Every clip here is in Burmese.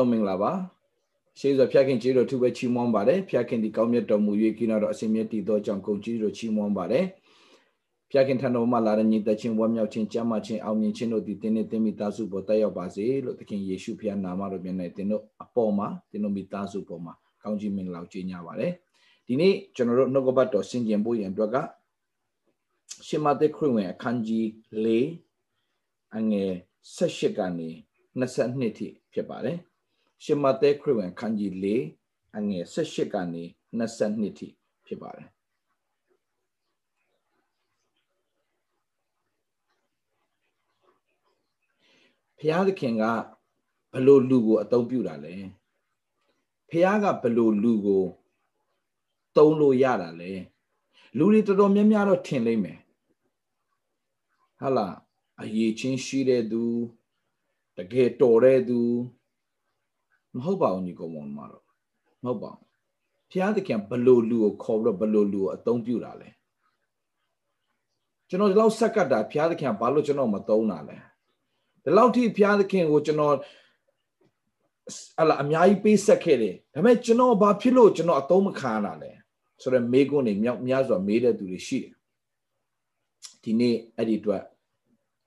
လုံးမင်္ဂလာပါရှေးစွာဖျက်ခင်ကြီးတို့သူပဲချီးမွမ်းပါတယ်ဖျက်ခင်ဒီကောင်းမြတ်တော်မူ၍ကိနာတော်အစဉ်မြတ်တည်သောကြောင့်ဂုဏ်ကြီးတို့ချီးမွမ်းပါတယ်ဖျက်ခင်ထံတော်မှာလာတဲ့ညီတချင်းဝမ်းမြောက်ခြင်းကြမ်းမှခြင်းအောင်မြင်ခြင်းတို့ဒီတင်းနဲ့တင်းမိသားစုပေါ်တက်ရောက်ပါစေလို့သခင်ယေရှုဖျားနာမတော်မြတ်နဲ့တင်းတို့အပေါ်မှာတင်းတို့မိသားစုပေါ်မှာကောင်းကြီးမင်္ဂလာကြီးညာပါတယ်ဒီနေ့ကျွန်တော်တို့နှုတ်ကပတ်တော်ဆင်ကျင်ဖို့ရန်အတွက်ကရှင်မသက်ခရစ်ဝင်အခန်းကြီး၄အငယ်၁၈ကနေ22ထိဖြစ်ပါတယ် ရှမသက်ခရစ်ဝင်ခန်းကြီး၄အငယ်18ကနေ22ထိဖြစ်ပါတယ်ဖျားသခင်ကဘလို့လူကိုအသုံးပြုတာလဲဖျားကဘလို့လူကိုသုံးလို့ရတာလဲလူတွေတော်တော်များများတော့ထင်လိမ့်မယ်ဟာလားအရေးချင်းရှိတဲ့သူတကယ်တော်တဲ့သူ မဟုတ်ပါဘူးညီကောင်မောင်မတော်မဟုတ်ပါဘူးဘုရားသခင်ဘလို့လူကိုခေါ်ပြီးတော့ဘလို့လူကိုအသုံးပြုတာလဲကျွန်တော်ဒီလောက်ဆက်ကတ်တာဘုရားသခင်ဘာလို့ကျွန်တော်မသုံးတာလဲဒီလောက်ထိဘုရားသခင်ကိုကျွန်တော်အလားအများကြီးပေးဆက်ခဲ့တယ်ဒါပေမဲ့ကျွန်တော်ဘာဖြစ်လို့ကျွန်တော်အသုံးမခံရတာလဲဆိုတော့မေးခွန်းတွေမြောက်များစွာမေးတဲ့သူတွေရှိတယ်ဒီနေ့အဲ့ဒီအတွက်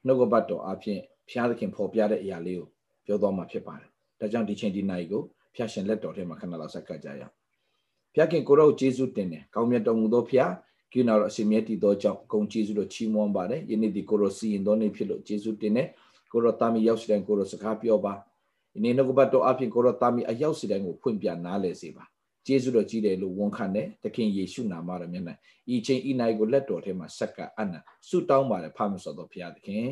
နှုတ်ကပတ်တော်အဖြစ်ဘုရားသခင်ဖော်ပြတဲ့အရာလေးကိုပြောသွားမှာဖြစ်ပါတယ် ဒါကြောင့်ဒီချိန်ဒီနိုင်ကိုဖျာရှင်လက်တော်ထဲမှာခဏလောက်ဆက်ကပ်ကြရအောင်ဖျာခင်ကိုရောယေရှုတင်တယ်ကောင်းမြတ်တော်မူသောဖျာကိနာတော်အစီမြတ်တည်သောကြောင့်ဂုံယေရှုတော်ချီးမွမ်းပါတယ်ယနေ့ဒီကိုရောစီရင်တော်နေ့ဖြစ်လို့ယေရှုတင်တယ်ကိုရောတာမီရောက်စီတိုင်းကိုရောစကားပြောပါဒီနေ့နှုတ်ကပတ်တော်အဖြစ်ကိုရောတာမီအရောက်စီတိုင်းကိုဖွင့်ပြနားလဲစေပါယေရှုတော်ကြီးတယ်လို့ဝန်ခံတယ်သခင်ယေရှုနာမတော်မြတ်၌ဤချိန်ဤနိုင်ကိုလက်တော်ထဲမှာဆက်ကပ်အနံဆုတောင်းပါတယ်ဖာမစောတော်ဖျာသခင်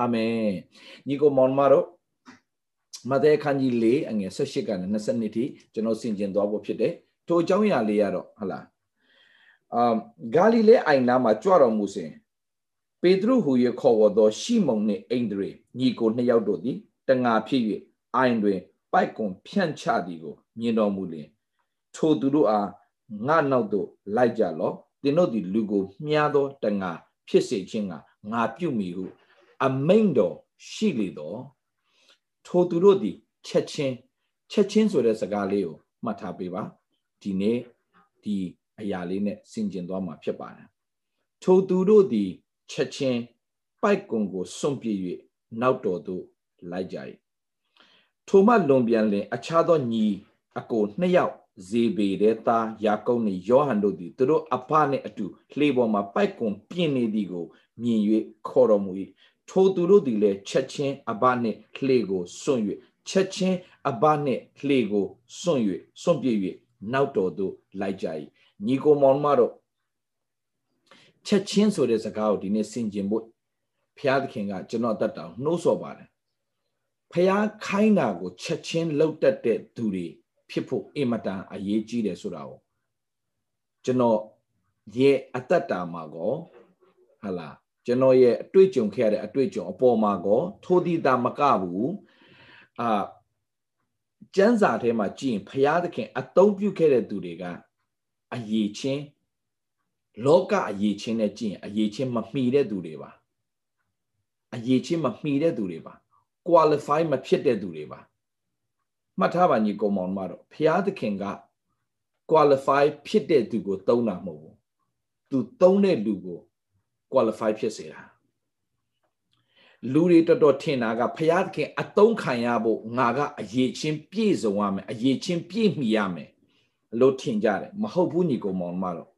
အာမင်ညီကိုမောင်မတော် မဿဲခန်းကြီး၄အငယ်၁၈ကနေ22ထိကျွန်တော်ဆင်ကျင်သွားဖို့ဖြစ်တယ်ထိုအကြောင်းအရာလေးကတော့ဟလာအမ်ဂါလိလဲအိုင်နာမှာကြွတော်မူစဉ်ပေတရုဟူ၍ခေါ်ဝေါ်သောရှီမုန်နှင့်အိန္ဒြေညီကိုနှစ်ယောက်တို့သည်တငါဖြစ်၍အိုင်တွင် ပိုက်ကွန်ဖြန့်ချသည်ကိုမြင်တော်မူလျင်ထိုသူတို့အားငါနောက်သို့လိုက်ကြလော့သင်တို့သည်လူကိုမြားသောတငါဖြစ်စေခြင်းကငါပြုမိဟုအမိန်တော်ရှိလေတော့ ထိုသူတို့သည်ချက်ချင်းချက်ချင်းဆိုတဲ့စကားလေးကိုမှတ်ထားပေးပါဒီနေ့ဒီအရာလေးနဲ့ဆင်ကျင်သွားမှာဖြစ်ပါတယ်ထိုသူတို့သည်ချက်ချင်းပိုက်ကွန်ကိုစွန့်ပြေး၍နောက်တော်သို့လိုက်ကြ၏ထိုမှလွန်ပြန်လင် အခြားသောညီအကိုနှစ်ယောက်ဇေဘေတဲ့သားယာကုပ်နှင့်ယောဟန်တို့သည်သူတို့အဖနှင့်အတူလှေပေါ်မှာပိုက်ကွန်ပြင်းနေသည်ကိုမြင်၍ခေါ်တော်မူ၏ ထိုသူတို့သည်လည်းချက်ချင်းအဘနှင့်လှေကိုစွန့်၍ချက်ချင်းအဘနှင့်လှေကိုစွန့်၍စွန့်ပြေ၍နောက်တော်သို့လိုက်ကြ၏ညီကိုမောင်မတို့ချက်ချင်းဆိုတဲ့စကားကိုဒီနေ့ဆင်ကျင်ဖို့ဖျားသခင်ကကျွန်တော်တတ်တာနှိုးဆော်ပါတယ်ဖျားခိုင်းတာကိုချက်ချင်းလှုပ်တတ်တဲ့သူတွေဖြစ်ဖို့အင်မတန်အရေးကြီးတယ်ဆိုတာကိုကျွန်တော်ရဲ့အတ္တတာမှာကောဟာလား ကျွန်တော်ရဲ့အတွေ့အကြုံခဲ့ရတဲ့အတွေ့အကြုံအပေါ်မှာကောထိုးသီးတာမကဘူးအာကျမ်းစာထဲမှာကြည့်ရင်ဘုရားသခင်အသုံးပြုခဲ့တဲ့သူတွေကအရေးချင်းလောကအရေးချင်းနဲ့ကြည့်ရင်အရေးချင်းမမှီတဲ့သူတွေပါအရေးချင်းမမှီတဲ့သူတွေပါ qualify မဖြစ်တဲ့သူတွေပါမှတ်ထားပါညီကောင်မောင်မတော်ဘုရားသခင်က qualify ဖြစ်တဲ့သူကိုသုံးတာမဟုတ်ဘူးသူသုံးတဲ့လူကို qualify ဖြစ်စေတာလူတွေတော်တော်ထင်တာကဘုရားသခင်အသုံးခံရဖို့ငါကအရေးချင်းပြည့်စုံရမယ်အရေးချင်းပြည့်မီရမယ်လို့ထင်ကြတယ်မဟုတ်ဘူးညီကောင်မောင်မတော်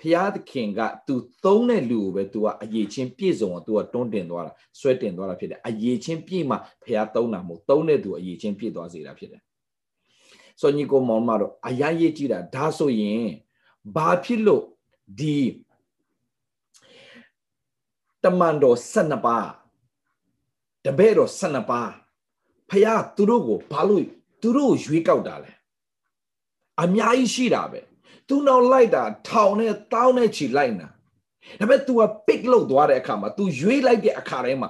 ဖျားသခင်က तू သုံးတဲ့လူကိုပဲ तू ကအရေးချင်းပြည့်စုံအောင် तू ကတွန်းတင်သွားတာဆွဲတင်သွားတာဖြစ်တယ်အရေးချင်းပြည့်မှဖျားသုံးတာမဟုတ်သုံးတဲ့သူအရေးချင်းပြည့်သွားစေတာဖြစ်တယ်ဆိုညီကိုမောင်မတော့အရရေးကြည့်တာဒါဆိုရင်ဘာဖြစ်လို့ဒီ တမန်တော်12ပါးတပည့်တော်12ပါးဖျားသူတို့ကိုဘာလို့သူတို့ရွေးကောက်တာလဲအများကြီးရှိတာပဲသူနောက်လိုက်တာထောင်နဲ့တောင်းနဲ့ချီလိုက်နာဒါပေမဲ့ तू က pick လုပ်သွားတဲ့အခါမှာ तू ရွေးလိုက်တဲ့အခါတိုင်းမှာ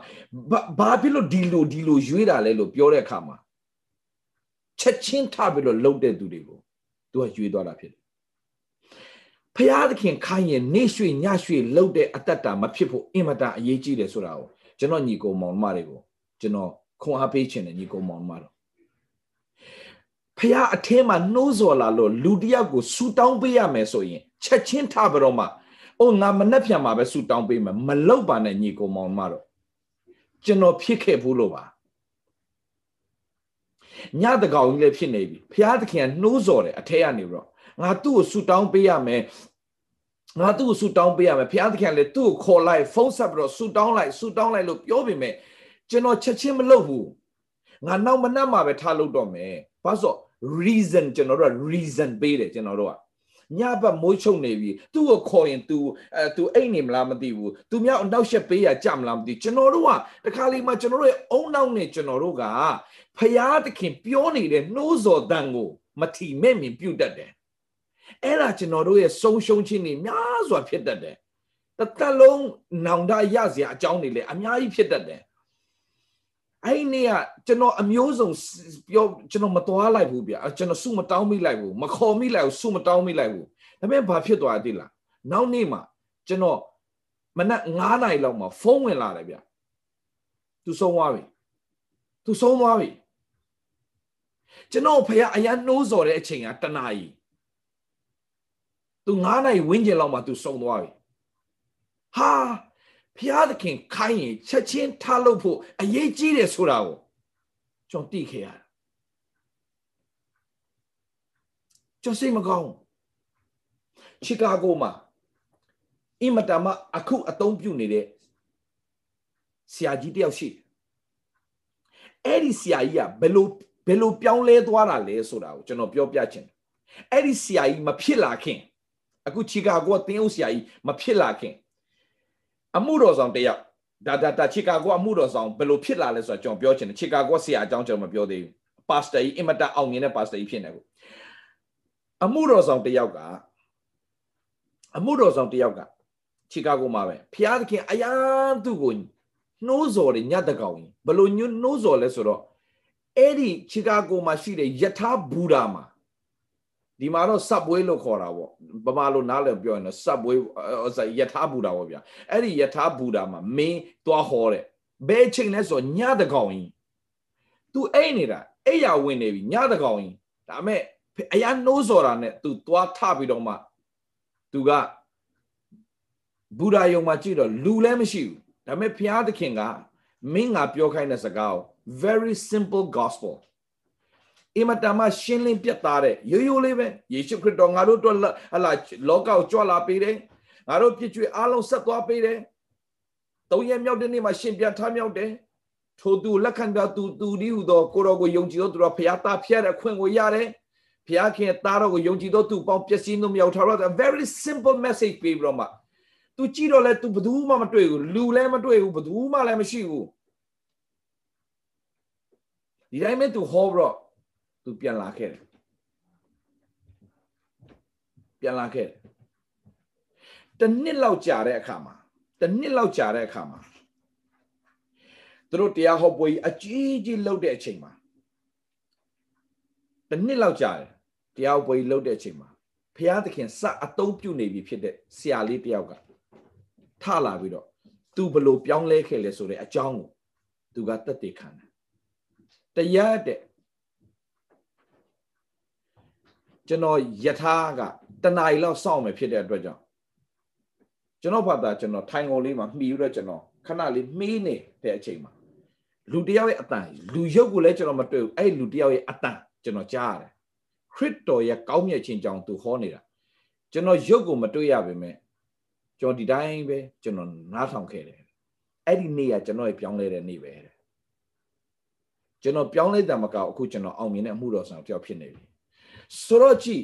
ဘာဖြစ်လို့ဒီလိုဒီလိုရွေးတာလဲလို့ပြောတဲ့အခါမှာချက်ချင်းထပြီးတော့လှုပ်တဲ့သူတွေကို तू ကရွေးသွားတာဖြစ်တယ် ဖရာသခင်ခိုင်းရင်နေရွှေညရွှေလှုပ်တဲ့အတ္တတာမဖြစ်ဖို့အင်မတန်အရေးကြီးတယ်ဆိုတာကိုကျွန်တော်ညီကိုမောင်မတွေကိုကျွန်တော်ခွန်အားပေးခြင်းနဲ့ညီကိုမောင်မတို့ဖះအထင်းမှာနှိုးဆော်လာလို့လူတယောက်ကိုဆူတောင်းပေးရမယ်ဆိုရင်ချက်ချင်းထပြီးတော့မှအိုငါမနှက်ပြန်မှာပဲဆူတောင်းပေးမယ်မလောက်ပါနဲ့ညီကိုမောင်မတို့ကျွန်တော်ဖြစ်ခဲ့ဘူးလို့ပါညတကောင်ကြီးလည်းဖြစ်နေပြီဖះသခင်ကနှိုးဆော်တယ်အထက်ကနေပြီးတော့ ငါသူ့ကိုဆူတောင်းပေးရမယ်ငါသူ့ကိုဆူတောင်းပေးရမယ်ဘုရားသခင်လည်းသူ့ကိုခေါ်လိုက်ဖုန်းဆက်ပြီးတော့ဆူတောင်းလိုက်ဆူတောင်းလိုက်လို့ပြောပေမဲ့ကျွန်တော်ချက်ချင်းမလုပ်ဘူးငါနောက်မနှက်မှာပဲထားလို့တော့မယ်ဘာလို့ဆို reason ကျွန်တော်တို့က reason ပေးတယ်ကျွန်တော်တို့ကညဘက်မိုးချုပ်နေပြီသူ့ကိုခေါ်ရင် तू အဲ तू အိတ်နေမလားမသိဘူးသူမြောက်အနောက်ရှက်ပေးရကြမလားမသိကျွန်တော်တို့ကတခါလေးမှကျွန်တော်တို့ရဲ့အုံနောက်နဲ့ကျွန်တော်တို့ကဖျားသခင်ပြောနေတဲ့နှိုးစော်တန်ကိုမထီမဲ့မြင်ပြုတ်တတ်တယ် အဲ့ဒါကျွန်တော်တို့ရဲ့ဆုံးရှုံးခြင်းတွေများစွာဖြစ်တတ်တယ်တစ်သက်လုံးနောင်တရစရာအကြောင်းတွေလည်းအများကြီးဖြစ်တတ်တယ်အဲ့ဒီနေ့ကကျွန်တော်အမျိုးစုံပြောကျွန်တော်မသွားလိုက်ဘူးဗျာကျွန်တော်စုမတောင်းမိလိုက်ဘူးမခေါ်မိလိုက်ဘူးစုမတောင်းမိလိုက်ဘူးဒါပေမဲ့ဘာဖြစ်သွားသေးလားနောက်နေ့မှာကျွန်တော်မနက်9နာရီလောက်မှာဖုန်းဝင်လာတယ်ဗျာသူဆုံးသွားပြီသူဆုံးသွားပြီကျွန်တော်ဖခင်အရန်နှိုးစော်တဲ့အချိန်ကတနာရီ သူ9နာရီဝင်းကျင်လောက်မှသူဆုံးသွားပြီဟာဖျားသခင်ခိုင်းရင်ချက်ချင်းထားလို့ဖို့အရေးကြီးတယ်ဆိုတာကိုကျွန်တော်သိခဲ့ရတာကျွန်တော်စိတ်မကောင်းချီကာဂိုမှာအင်မတန်မှအခုအသုံးပြုနေတဲ့ဆရာကြီးတယောက်ရှိတယ်အဲ့ဒီဆရာကြီးကဘယ်လိုဘယ်လိုပြောင်းလဲသွားတာလဲဆိုတာကိုကျွန်တော်ပြောပြချင်တယ်အဲ့ဒီဆရာကြီးမဖြစ်လာခင် အခုချီကာဂိုကတင်းဦးဆရာကြီးမဖြစ်လာခင်အမှုတော်ဆောင်တယောက်ဒါဒါဒါချီကာဂိုအမှုတော်ဆောင်ဘယ်လိုဖြစ်လာလဲဆိုတာကျွန်တော်ပြောချင်တယ်ချီကာဂိုဆရာအကြောင်းကျွန်တော်မပြောသေးဘူးပါစတာကြီးအင်မတန်အောင်မြင်တဲ့ပါစတာကြီးဖြစ်နေကိုအမှုတော်ဆောင်တယောက်ကအမှုတော်ဆောင်တယောက်ကချီကာဂိုမှာပဲဖျားသခင်အရာသူ့ကိုနှိုးစော်တယ်ညတ်တကောင်ဘယ်လိုညှနှိုးစော်လဲဆိုတော့အဲ့ဒီချီကာဂိုမှာရှိတဲ့ယထာဘူရာမှာ ဒီမှာတော့ subway လို့ခေါ်တာပေါ့ဗမာလိုနားလည်ပြောရင်တော့ subway ယထာဘူတာပေါ့ဗျာအဲ့ဒီယထာဘူတာမှာမင်းသွားဟောတဲ့ဘယ်ချိန်လဲဆိုညတကောင်ကြီး तू အိတ်နေတာအိတ်ရဝင်နေပြီညတကောင်ကြီးဒါမဲ့အရာနှိုးစော်တာနဲ့ तू သွားထပြီးတော့မှ तू ကဘူရာယုံမှာကြည့်တော့လူလည်းမရှိဘူးဒါမဲ့ဘုရားသခင်ကမင်းငါပြောခိုင်းတဲ့စကားကို very simple gospel အင်မတန်မှရှင်းလင်းပြတ်သားတဲ့ရိုးရိုးလေးပဲယေရှုခရစ်တော်ငါတို့အတွက်ဟလာလောကကိုကြွလာပေးတယ်ငါတို့ပြည့်ကျွေးအားလုံးဆက်သွားပေးတယ်သုံးရက်မြောက်တဲ့နေ့မှာရှင်ပြန်ထမြောက်တယ်ထိုသူလက်ခံတာသူသူဒီဟုသောကိုတော်ကိုယုံကြည်သောသူတော်ဖျားသားဖျားတဲ့အခွင့်ကိုရတယ်ဖျားခင်သားတော်ကိုယုံကြည်သောသူပေါင်းပျက်စီးလို့မရောက်ထားတော့ very simple message ပေးပြီးတော့မှသူကြည့်တော့လဲသူဘယ်သူမှမတွေ့ဘူးလူလည်းမတွေ့ဘူးဘယ်သူမှလည်းမရှိဘူးဒီတိုင်းပဲသူဟောပြီးတော့ သူပြန်လာခဲ့တယ်ပြန်လာခဲ့တယ်တနှစ်လောက်ကြာတဲ့အခါမှာတနှစ်လောက်ကြာတဲ့အခါမှာသူတို့တရားဟောပွဲအကြီးကြီးလုပ်တဲ့အချိန်မှာတနှစ်လောက်ကြာတယ်တရားပွဲလုပ်တဲ့အချိန်မှာဘုရားသခင်စအသုံးပြုနေပြီဖြစ်တဲ့ဆရာလေးတယောက်ကထလာပြီးတော့သူဘလို့ပြောင်းလဲခဲ့လဲဆိုတဲ့အကြောင်းကိုသူကတက်တည်ခံတယ်တရားတဲ့ ကျွန်တော်ယထာကတနားရီလောက်စောင့်မယ်ဖြစ်တဲ့အတွက်ကြောင့်ကျွန်တော်ဘာသာကျွန်တော်ထိုင်ကုန်လေးမှာမှီပြီးတော့ကျွန်တော်ခဏလေးမှီးနေတဲ့အချိန်မှာလူတယောက်ရဲ့အတန်လူရုပ်ကိုလည်းကျွန်တော်မတွေ့ဘူးအဲ့လူတယောက်ရဲ့အတန်ကျွန်တော်ကြားရတယ်ခရစ်တော်ရဲ့ကောင်းမြတ်ခြင်းကြောင့်သူဟောနေတာကျွန်တော်ရုပ်ကိုမတွေ့ရပါပဲကျွန်တော်ဒီတိုင်းပဲကျွန်တော်နားထောင်ခဲ့တယ်အဲ့ဒီနေ့ကကျွန်တော်ရဲ့ပြောင်းလဲတဲ့နေ့ပဲကျွန်တော်ပြောင်းလဲတာမကောက်အခုကျွန်တော်အောင်မြင်တဲ့အမှုတော်ဆောင်တယောက်ဖြစ်နေပြီ ဆိုတော့ကြည့်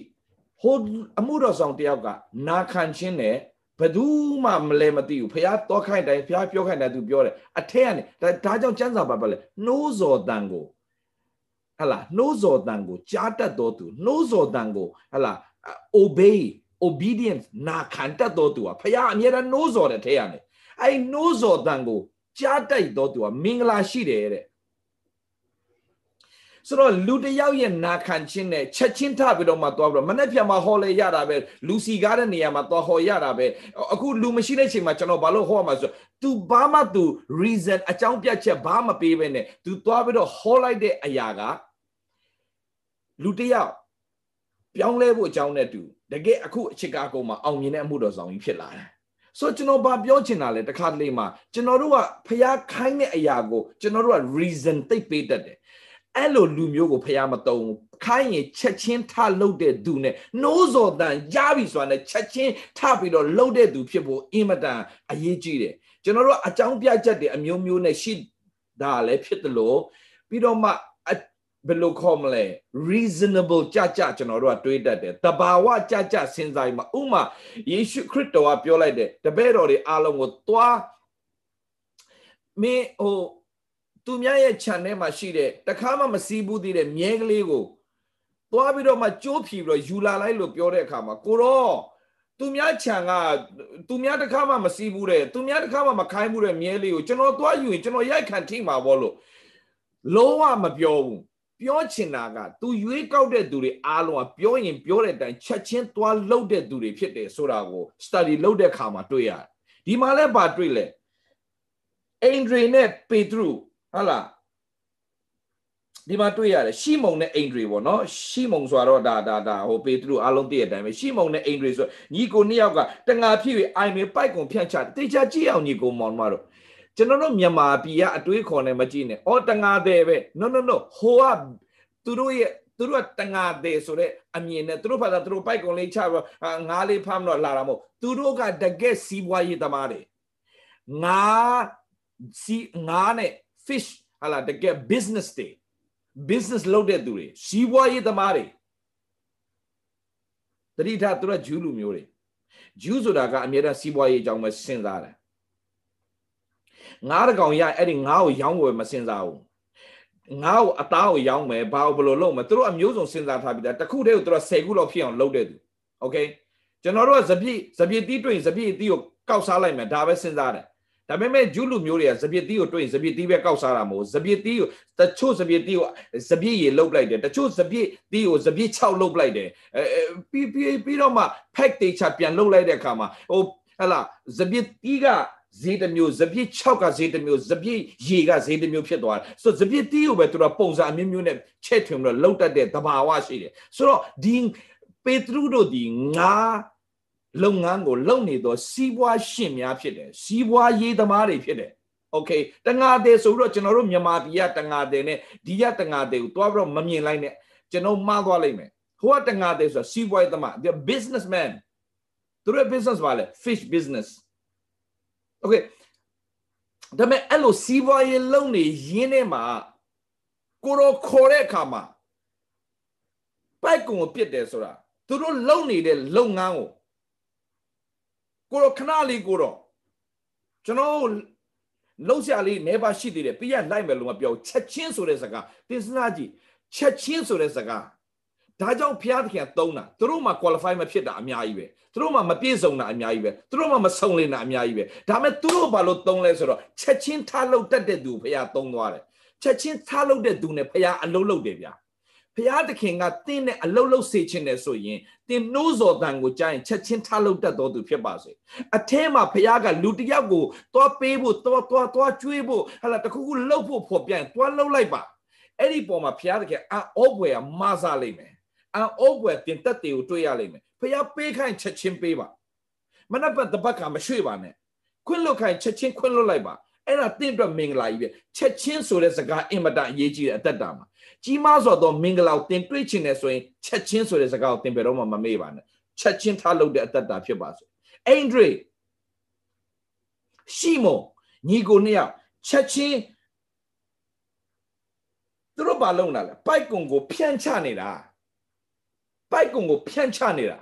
ဟိုအမှုတော်ဆောင်တယောက်ကနာခံခြင်းနဲ့ဘယ်သူမှမလဲမသိဘူးဖះတော့ခိုင်းတိုင်းဖះပြောခိုင်းတိုင်းသူပြောတယ်အထက်ကနေဒါကြောင့်ကျမ်းစာပါပါလေနှိုးစော်တန်ကိုဟလာနှိုးစော်တန်ကိုကြားတတ်တော်သူနှိုးစော်တန်ကိုဟလာ obey obedience နာခံတတ်တော်သူကဖះအမြဲတမ်းနှိုးစော်တဲ့ထဲကနေအဲ့နှိုးစော်တန်ကိုကြားတတ်တော်သူကမင်္ဂလာရှိတယ်တဲ့ ဆိုတော့လူတယောက်ရဲ့နာခံခြင်းနဲ့ချက်ချင်းထပြီးတော့မှသွားပြီးတော့မနေ့ပြန်မှာဟော်လေရတာပဲလူစီကားတဲ့နေရာမှာသွားဟော်ရတာပဲအခုလူမရှိတဲ့ချိန်မှာကျွန်တော်ဘာလို့ဟောမှာဆို तू ဘာမှ तू reason အကြောင်းပြချက်ဘာမပေးဘဲနဲ့ तू သွားပြီးတော့ဟောလိုက်တဲ့အရာကလူတယောက်ပြောင်းလဲဖို့အကြောင်းနဲ့တူတကယ်အခုအချစ်ကားကုန်မှာအောင်မြင်တဲ့အမှုတော်ဆောင်ကြီးဖြစ်လာတယ်ဆိုကျွန်တော်ဘာပြောချင်တာလဲတခါတလေမှာကျွန်တော်တို့ကဖျားခိုင်းတဲ့အရာကိုကျွန်တော်တို့က reason သိပ်ပေးတတ်တယ် အဲ့လိုလူမျိုးကိုဖျားမတုံခိုင်းရင်ချက်ချင်းထလှုပ်တဲ့သူနဲ့နှိုးစော်တန်ရပြီဆိုတာနဲ့ချက်ချင်းထပြီးတော့လှုပ်တဲ့သူဖြစ်ဖို့အင်မတန်အရေးကြီးတယ်ကျွန်တော်တို့အကြောင်းပြချက်တွေအမျိုးမျိုးနဲ့ရှိတာလည်းဖြစ်တယ်လို့ပြီးတော့မှဘယ်လိုခေါ်မလဲ reasonable ကြကြကျွန်တော်တို့ကတွေးတတ်တယ်တဘာဝကြကြစဉ်းစားမှာဥမာယေရှုခရစ်တော်ကပြောလိုက်တယ်တပည့်တော်တွေအားလုံးကိုသွားမင်းဟို သူများရဲ့ခြံထဲမှာရှိတဲ့တခါမှမစီးဘူးသေးတဲ့မြဲကလေးကိုသွားပြီးတော့မှကြိုးဖြီပြီးတော့ယူလာလိုက်လို့ပြောတဲ့အခါမှာကိုတော့သူများခြံကသူများတခါမှမစီးဘူးတဲ့သူများတခါမှမခိုင်းဘူးတဲ့မြဲလေးကိုကျွန်တော်သွားယူရင်ကျွန်တော်ရိုက်ခံထိမှာပေါ့လို့လုံးဝမပြောဘူးပြောချင်တာက तू ရွေးကောက်တဲ့သူတွေအားလုံးကပြောရင်ပြောတဲ့အတိုင်းချက်ချင်းသွားလှုပ်တဲ့သူတွေဖြစ်တယ်ဆိုတာကို study လုပ်တဲ့အခါမှာတွေ့ရတယ်ဒီမှာလည်းပါတွေ့လဲအင်ဒရီနဲ့ပေတရု ဟုတ်လားဒီမှာတွေ့ရတယ်ရှီမုန်နဲ့အင်ဒရီပေါ့နော်ရှီမုန်ဆိုတော့ဒါဒါဒါဟိုပေတရုအားလုံးသိတဲ့အတိုင်းပဲရှီမုန်နဲ့အင်ဒရီဆိုညီကိုနှစ်ယောက်ကတငါဖြစ်ပြီးအိုင်မေပိုက်ကုန်ဖြန့်ချတေချာကြည့်အောင်ညီကိုမောင်မတို့ကျွန်တော်တို့မြန်မာပြည်ကအတွေးခေါ်နေမကြည့်နဲ့အော်တငါတဲ့ပဲ no no no ဟိုကသူတို့ရဲ့သူတို့ကတငါတဲ့ဆိုတဲ့အမြင်နဲ့သူတို့ဖတ်တာသူတို့ပိုက်ကုန်လေးချပြီးငါးလေးဖမ်းတော့လာတာမဟုတ်သူတို့ကတကက်စီးပွားရေးသမားတွေငါစီငါနဲ့ fish ဟာလာတကက် business တွေ business လုပ်တဲ့သူတွေစီးပွားရေးသမားတွေတတိထသူတို့ဂျူးလူမျိုးတွေဂျူးဆိုတာကအမြဲတမ်းစီးပွားရေးအကြောင်းပဲစဉ်းစားတယ်ငါးတကောင်ရအဲ့ဒီငါးကိုရောင်းဝယ်မစင်စားဘူးငါ့ကိုအသားကိုရောင်းမယ်ဘာကိုဘယ်လိုလုပ်မလဲသူတို့အမျိုးစုံစဉ်းစားထားပြီးသားတခုတည်းကိုသူတို့10ခုလောက်ဖြစ်အောင်လုပ်တဲ့သူโอเคကျွန်တော်တို့ကဇပြည့်ဇပြည့်တီးတွေ့ရင်ဇပြည့်တီးကိုကောက်စားလိုက်မယ်ဒါပဲစဉ်းစားတယ် ဒါပေမဲ့ဂျူးလူမျိုးတွေကဇပြည့်တီးကိုတွေ့ရင်ဇပြည့်တီးပဲကောက်စားတာမဟုတ်ဇပြည့်တီးကိုတချို့ဇပြည့်တီးကိုဇပြည့်ရေလုတ်လိုက်တယ်တချို့ဇပြည့်တီးကိုဇပြည့်6လုတ်လိုက်တယ်အဲပြီးပြီးပြီးတော့မှ pack တေချာပြန်လုတ်လိုက်တဲ့အခါမှာဟိုဟလာဇပြည့်တီးကဈေးတစ်မျိုးစပြည့်6ကဈေးတစ်မျိုးစပြည့်ရေကဈေးတစ်မျိုးဖြစ်သွားတယ်ဆိုတော့စပြည့်တီးကိုပဲသူတို့ပုံစံအမျိုးမျိုးနဲ့ချက်ထွင်ပြီးတော့လှုပ်တတ်တဲ့သဘာဝရှိတယ်ဆိုတော့ဒီပေတရုတို့ဒီငါ လုပ်ငန်းကိုလုပ်နေတော့စီးပွားရှင်များဖြစ်တယ်စီးပွားရေးသမားတွေဖြစ်တယ်โอเคတငါတဲ့ဆိုတော့ကျွန်တော်တို့မြန်မာပြည်ကတငါတဲ့နဲ့ဒီကတငါတဲ့ကိုတွားပြီးတော့မမြင်လိုက်နဲ့ကျွန်တော်မှားသွားလိမ့်မယ်ဟိုကတငါတဲ့ဆိုတော့စီးပွားရေးသမား the businessman သူတို့ business ပါလေ fish business โอเคဒါပေမဲ့အဲ့လိုစီးပွားရေးလုပ်နေရင်းနဲ့မှာကိုရောခေါ်တဲ့အခါမှာပိုက်ကုံကိုပြစ်တယ်ဆိုတာသူတို့လုပ်နေတဲ့လုပ်ငန်းကို ကိုရောခဏလေးကိုတော့ကျွန်တော်လှုပ်ရှားလေးနေပါရှိသေးတယ်ပြရလိုက်မယ်လို့မပြောချက်ချင်းဆိုတဲ့စကားသင်စနာကြည့်ချက်ချင်းဆိုတဲ့စကားဒါကြောင့်ဘုရားသခင်သုံးတာသူတို့မှ qualify မဖြစ်တာအများကြီးပဲသူတို့မှမပြည့်စုံတာအများကြီးပဲသူတို့မှမဆုံလင်တာအများကြီးပဲဒါမဲ့သူတို့ဘာလို့သုံးလဲဆိုတော့ချက်ချင်းထားလို့တတ်တဲ့သူဘုရားသုံးသွားတယ်ချက်ချင်းထားလို့တဲ့သူနဲ့ဘုရားအလုံးလုံးတယ်ဗျာ ဘုရားသခင်ကတင်းနဲ့အလုံးလုံးစေခြင်းနဲ့ဆိုရင်တင်းနှိုးစော်တန်ကိုကြားရင်ချက်ချင်းထားလို့တတ်တော်သူဖြစ်ပါစေအထဲမှာဘုရားကလူတစ်ယောက်ကိုသွားပေးဖို့သွားသွားသွားကျွေးဖို့ဟလာတခုခုလှုပ်ဖို့ဖော်ပြန်သွားလှုပ်လိုက်ပါအဲ့ဒီပုံမှာဘုရားသခင်အော့ဘွယ်ကမဆာလိုက်မယ်အန်အိုးွယ်တင်တက်တွေကိုတွေ့ရလိမ့်မယ်ဖျားပေးခိုင်းချက်ချင်းပေးပါမနက်ပတ်တပတ်ကမရွှေ့ပါနဲ့ခွင့်လွတ်ခိုင်းချက်ချင်းခွင့်လွတ်လိုက်ပါအဲ့ဒါတင့်အတွက်မင်္ဂလာကြီးပဲချက်ချင်းဆိုတဲ့စကားအင်မတန်အရေးကြီးတဲ့အသက်တာမှာ ကြီးမားစွာသောမင်္ဂလာကိုတင်တွေ့ချင်တယ်ဆိုရင်ချက်ချင်းဆိုတဲ့စကားကိုတင်ပြတော့မှမမေ့ပါနဲ့ချက်ချင်းထားလုပ်တဲ့အသက်တာဖြစ်ပါစေအင်ဒရီရှီမွန်ညီကိုနှစ်ယောက်ချက်ချင်းသူတို့ဘာလုပ်လာလဲပိုက်ကုံကိုဖြန့်ချနေတာပိုက်ကုံကိုဖြန့်ချနေတာ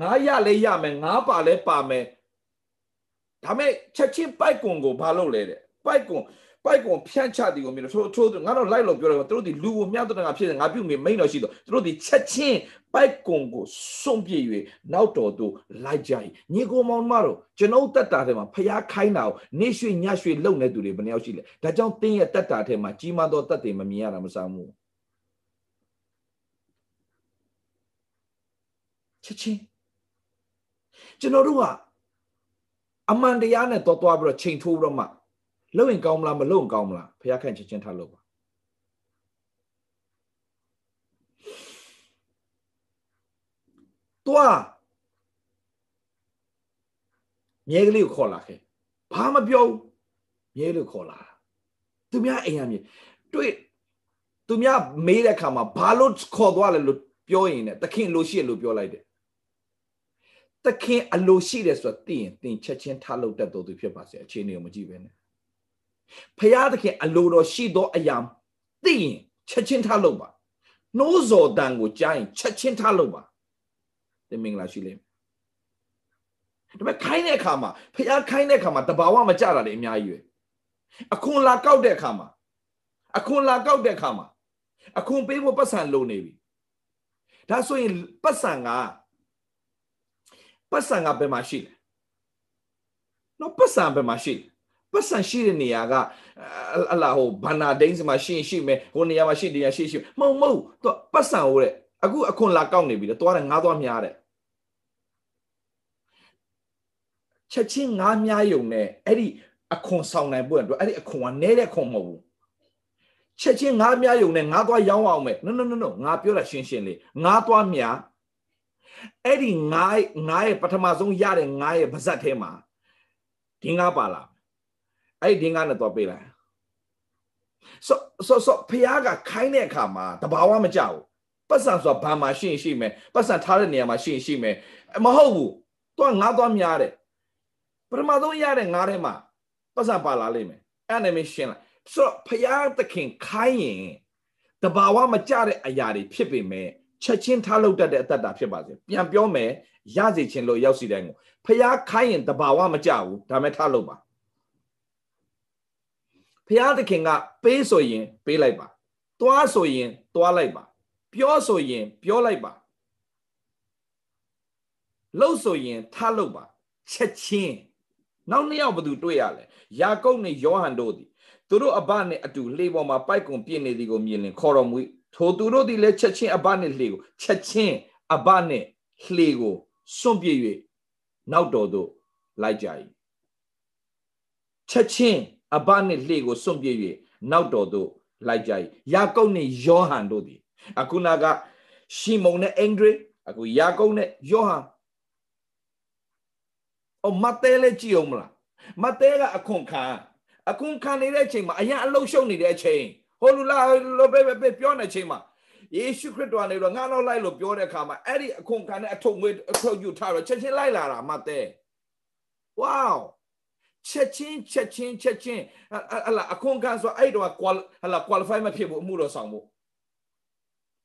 ငါရလဲရမယ်ငါပါလဲပါမယ်ဒါမဲ့ချက်ချင်းပိုက်ကုံကိုဘာလုပ်လဲတဲ့ပိုက်ကုံ ပိုက်ကုန်ဖြန့်ချတီကိုမြင်လို့ထိုးထိုးငါတော့လိုက်လို့ပြောတယ်သူတို့ဒီလူကိုမြတ်တဲ့ငါဖြစ်တယ်ငါပြုတ်မေမိန်တော်ရှိတော့သူတို့ဒီချက်ချင်းပိုက်ကုန်ကိုစွန့်ပြေ၍နောက်တော်သို့လိုက်ကြ၏ညီကိုမောင်မတို့ကျွန်ုပ်တက်တာထဲမှာဖျားခိုင်းတာကိုနေရွှေညရွှေလုံနေသူတွေဘယ်နှယောက်ရှိလဲဒါကြောင့်တင်းရဲ့တက်တာထဲမှာကြီးမားသောတက်တွေမမြင်ရတာမဆောင်ဘူးချက်ချင်းကျွန်တော်တို့ကအမှန်တရားနဲ့တော်တော်ပြီးတော့ချိန်ထိုးပြီးတော့မှ လုံရင်ကောင်းမလားမလုံကောင်းမလားဖခင်ခန့်ချက်ချင်းထားလို့ပါတွားမြဲကလေးကိုခေါ်လာခဲ့ဘာမပြောဘူးမြဲလို့ခေါ်လာတာသူများအိမ်ရမြေတွေ့သူများမေးတဲ့အခါမှာဘာလို့ခေါ်သွားလဲလို့ပြောရင်ねတခင်လိုရှိလို့ပြောလိုက်တယ်တခင်အလိုရှိတယ်ဆိုတော့သိရင်သင်ချက်ချင်းထားလို့တတ်တော်သူဖြစ်ပါစေအခြေအနေကိုမကြည့်ပဲနဲ့ ဖရာသခင်အလိုတော်ရှိသောအရာသိရင်ချက်ချင်းထားလို့ပါနှိုးစော်တန်ကိုကြားရင်ချက်ချင်းထားလို့ပါသင်မင်္ဂလာရှိလိမ့်မယ်ဒါပေမဲ့ခိုင်းတဲ့အခါမှာဖရာခိုင်းတဲ့အခါမှာတဘာဝမကြတာလေအများကြီးပဲအခွန်လာကောက်တဲ့အခါမှာအခွန်လာကောက်တဲ့အခါမှာအခွန်ပေးဖို့ပတ်စံလိုနေပြီဒါဆိုရင်ပတ်စံကပတ်စံကဘယ်မှာရှိလဲနော်ပတ်စံဘယ်မှာရှိလဲ ပတ်စံရှိတဲ့နေရာကအလာဟိုဘာနာဒိန်းစမှာရှိရင်ရှိမယ်ဟိုနေရာမှာရှိတရားရှိရှိမဟုတ်မဟုတ်သူပတ်စံဟိုတဲ့အခုအခွန်လာကောက်နေပြီလေသွားတယ်ငါးသွားများတဲ့ချက်ချင်းငါးများယုံနဲ့အဲ့ဒီအခွန်ဆောင်နိုင်ဖို့အတွက်အဲ့ဒီအခွန်ကနဲတဲ့ခွန်မဟုတ်ဘူးချက်ချင်းငါးများယုံနဲ့ငါးသွားရောင်းအောင်မယ် no no no no ငါပြောတာရှင်းရှင်းလေးငါးသွားများအဲ့ဒီငါးငါးရဲ့ပထမဆုံးရတဲ့ငါးရဲ့ပါဇက်ထဲမှာဒီငါးပါလာ အဲ့ဒီငါးနဲ့တော့ပေးလိုက်ဆိုဆိုဆိုဖះကခိုင်းတဲ့အခါမှာတဘာဝမကြောက်ပတ်စံဆိုတာဘာမှရှိရင်ရှိမယ်ပတ်စံထားတဲ့နေရာမှာရှိရင်ရှိမယ်မဟုတ်ဘူးတော့ငါးသွားများတဲ့ပထမဆုံးရတဲ့ငါးထဲမှာပတ်စံပါလာလိမ့်မယ်အဲ့ဒါနဲ့ရှင်းလိုက်ဆိုတော့ဖရာသခင်ခိုင်းရင်တဘာဝမကြတဲ့အရာတွေဖြစ်ပေမဲ့ချက်ချင်းထားလုပ်တတ်တဲ့အတ္တဖြစ်ပါစေပြန်ပြောမယ်ရစေခြင်းလို့ရောက်စီတဲ့ကိုဖရာခိုင်းရင်တဘာဝမကြဘူးဒါမဲ့ထားလုပ်ပါ ဖရာသခင်ကပေးဆိုရင် ပေးလိုက်ပါတွားဆိုရင်တွားလိုက်ပါ ပြောဆိုရင် ပြောလိုက်ပါလှုပ်ဆိုရင်ထားလုပ်ပါချက်ချင်းနောက်နှစ်ယောက်ဘသူတွေ့ရလဲယာကုပ်နဲ့ယောဟန်တို့သည်သူတို့အဘနဲ့အတူလှေပေါ်မှာပိုက်ကွန်ပြည့်နေသည်ကိုမြင်လင်ခေါ်တော်မူထိုသူတို့သည်လည်းချက်ချင်းအဘနဲ့လှေကိုချက်ချင်းအဘနဲ့လှေကိုစွန့်ပြစ်၍နောက်တော်သို့လိုက်ကြ၏ချက်ချင်း အဘနဲ့လှေကိုစွန့်ပြစ်၍နောက်တော်သို့လိုက်ကြ၏ယာကုပ်နဲ့ယောဟန်တို့သည်အခုနာကရှီမုန်နဲ့အင်ဒရီအခုယာကုပ်နဲ့ယောဟန်အော်မတ်တဲလည်းကြည့်အောင်မလားမတ်တဲကအခွန်ခံအခွန်ခံနေတဲ့အချိန်မှာအရင်အလုရှုံနေတဲ့အချိန်ဟိုလူလာလိုပဲပဲပြောနေချိန်မှာယေရှုခရစ်တော်ကနေတော့ငါတော့လိုက်လို့ပြောတဲ့အခါမှာအဲ့ဒီအခွန်ခံတဲ့အထုပ်ငွေအထုပ်ယူထားတော့ချက်ချင်းလိုက်လာတာမတ်တဲဝေါ ချက်ချင်းချက်ချင်းချက်ချင်းဟလာအခွန်ခံဆိုအဲ့တော့ဟလာ qualify မဖြစ်ဘူးအမှုတော်ဆောင်ဖို့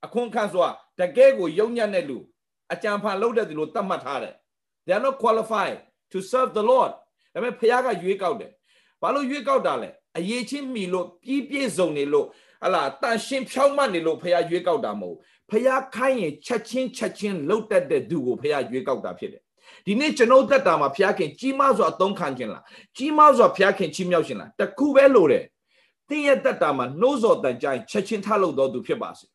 အခွန်ခံဆိုတာတကယ်ကိုယုံညံ့တဲ့လူအကြံဖန်လုပ်တဲ့သူလို့သတ်မှတ်ထားတယ် they are not qualified to serve the lord ဒါပေမဲ့ဖခင်ကရွေးကောက်တယ်ဘာလို့ရွေးကောက်တာလဲအရေးချင်းမီလို့ပြီးပြည့်စုံနေလို့ဟလာတန်ရှင်းဖြောင်းမှတ်နေလို့ဖခင်ရွေးကောက်တာမဟုတ်ဖခင်ခိုင်းရင်ချက်ချင်းချက်ချင်းလှုပ်တတ်တဲ့သူကိုဖခင်ရွေးကောက်တာဖြစ်တယ် ဒီနေ့ကျွန်တော်တက်တာမှာဖခင်ကြီးမားစွာအသုံးခံခြင်းလားကြီးမားစွာဖခင်ချီးမြှောက်ခြင်းလားတခုပဲလို့တယ်တင်းရဲ့တက်တာမှာနှိုးစော်တန်ကြိုင်ချက်ချင်းထလုပ်တော်သူဖြစ်ပါစေ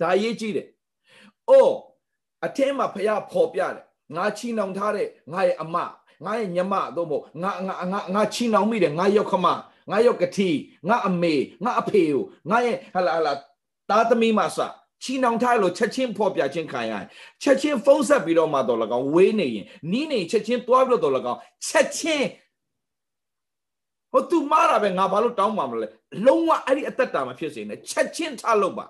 ဒါအရေးကြီးတယ်။အိုးအထင်းမှာဖះဖော်ပြတယ်။ငါချီနှောင်ထားတဲ့ငါရဲ့အမငါရဲ့ညမသို့မဟုတ်ငါငါငါငါချီနှောင်မိတယ်ငါရောက်ခမငါရောက်ကတိငါအမေငါအဖေကိုငါရဲ့ဟလာဟလာသားသမီးမဆ ချီနှောင်ထားလို့ချက်ချင်းဖော်ပြခြင်းခံရရင်ချက်ချင်းဖုံးဆက်ပြီးတော့မှတော့လကောင်ဝေးနေရင်နီးနေချက်ချင်းတွားပြီးတော့လကောင်ချက်ချင်းဟိုသူမားတာပဲငါဘာလို့တောင်းပါမလဲလုံးဝအဲ့ဒီအသက်တာမဖြစ်စေနဲ့ချက်ချင်းထားလို့ပါ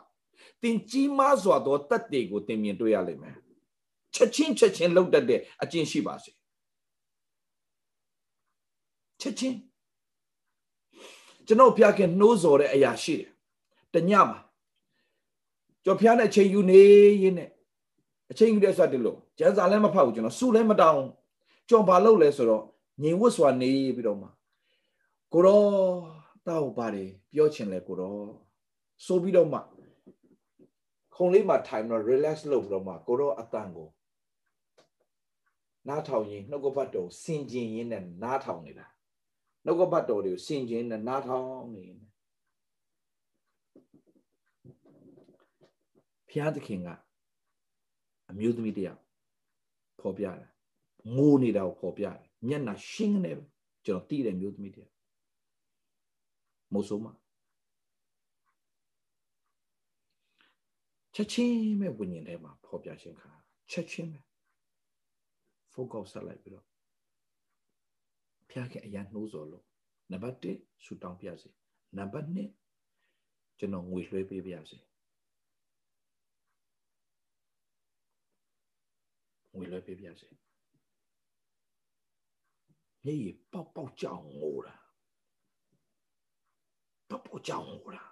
သင်ကြီးမားစွာသောတတ်တွေကိုသင်မြင်တွေ့ရလိမ့်မယ်ချက်ချင်းချက်ချင်းလှုပ်တတ်တဲ့အကျင့်ရှိပါစေချက်ချင်းကျွန်တော်ဖျားခင်နှိုးစော်တဲ့အရာရှိတယ်တညမှာ ကျော်ဖျားနဲ့အချိန်ယူနေရင်းနဲ့အချိန်ယူတဲ့ဆိုတယ်လို့ကျန်းစာလည်းမဖောက်ဘူးကျွန်တော်စုလည်းမတောင်းကျော်ဘာလုပ်လဲဆိုတော့ငြိမ်ဝတ်စွာနေပြီးတော့မှကိုရောတောက်ပါတယ်ပြောချင်လဲကိုရောဆိုပြီးတော့မှခုံလေးမှာထိုင်တော့ relax လုပ်ပြီးတော့မှကိုတော့အတန်ကိုနားထောင်ရင်နှုတ်ကပတ်တော်စင်ကျင်ရင်းနဲ့နားထောင်နေတာနှုတ်ကပတ်တော်တွေကိုစင်ကျင်နဲ့နားထောင်နေတယ် ဘုရားသခင်ကအမျိုးသမီးတယောက်ဖော်ပြတယ်ငိုနေတာကိုဖော်ပြတယ်မျက်နှာရှင်းနေကျွန်တော်တည်တယ်မျိုးသမီးတယောက်မို့ဆိုမှာချက်ချင်းပဲဝิญဉ်ထဲမှာဖော်ပြခြင်းခါချက်ချင်းပဲ focus ဆက်လိုက်ပြီးတော့ဖျားခင်အရန်နှိုးစော်လို့နံပါတ်1ဆူတောင်းပြစေနံပါတ်2ကျွန်တော်ငွေလွှဲပေးပါစေ ငွေလွှဲပေးပါစေမျက်ရည်ပေါက်ပေါက်ကြောင်ငိုတာပေါက်ပေါက်ကြောင်ငိုတာ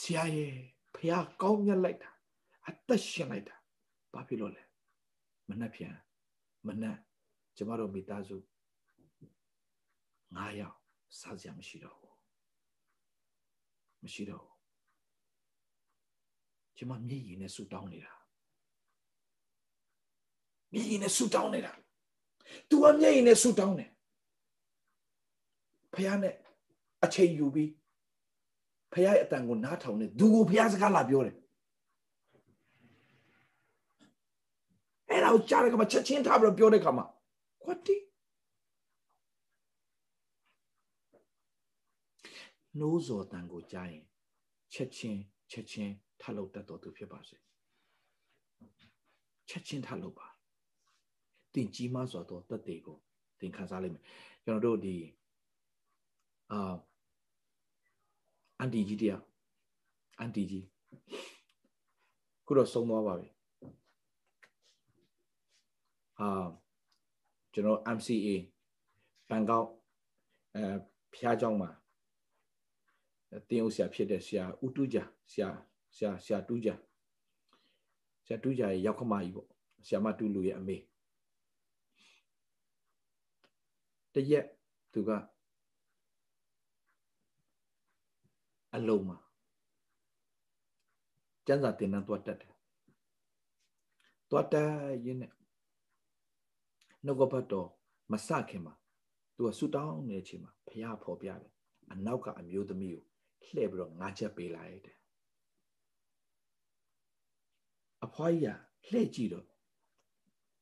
ဆရာရဲ့ဖះကောင်းမြတ်လိုက်တာအသက်ရှင်လိုက်တာဘာဖြစ်လို့လဲမနှက်ပြန်မနှက်ကျမတို့မိသားစု9ယောက်စားစရာမရှိတော့ဘူးမရှိတော့ဘူး ကျမမျက်ရည်နဲ့ဆူတောင်းနေတာမျက်ရည်နဲ့ဆူတောင်းနေတာ तू ကမျက်ရည်နဲ့ဆူတောင်းတယ်ဖះနဲ့အချိန်ယူပြီးဖះရဲ့အတန်ကိုနားထောင်နေသူကိုဖះစကားလာပြောတယ်အဲ့ဒါကိုကြားတဲ့ခါမှာချက်ချင်းထားပြီးတော့ပြောတဲ့ခါမှာခွတ်တီနိုးစော်တန်ကိုကြားရင်ချက်ချင်းချက်ချင်း ထလုပ်တတ်တော်သူဖြစ်ပါစေချက်ချင်းထလုပ်ပါတင်ကြီးမစွာသောတတ်တေကိုသင်ခံစားလိမ့်မယ်ကျွန်တော်တို့ဒီအာအန်တီကြီးတရားအန်တီကြီးခုတော့ဆုံးသွားပါပြီအာကျွန်တော် MCA ဘန်ကောက်အဲဖျားเจ้าမှာတင်းဥဆရာဖြစ်တဲ့ဆရာဦးတူးကြဆရာ ဆရာဆရာတူးကြဆရာတူးကြရဲ့ရောက်ခမကြီးပေါ့ဆရာမတူးလူရဲ့အမေတရက်သူကအလုံးမှာကျန်းစာတင်နှံသွားတက်တယ်သွားတက်ရင်းနဲ့နှုတ်ကပတ်တော်မစခင်မှာသူကဆူတောင်းနေတဲ့အချိန်မှာဖះဖော်ပြတယ်အနောက်ကအမျိုးသမီးကိုလှည့်ပြီးတော့ငါးချက်ပေးလိုက်တယ် အဖွားကြီးကလှည့်ကြည့်တော့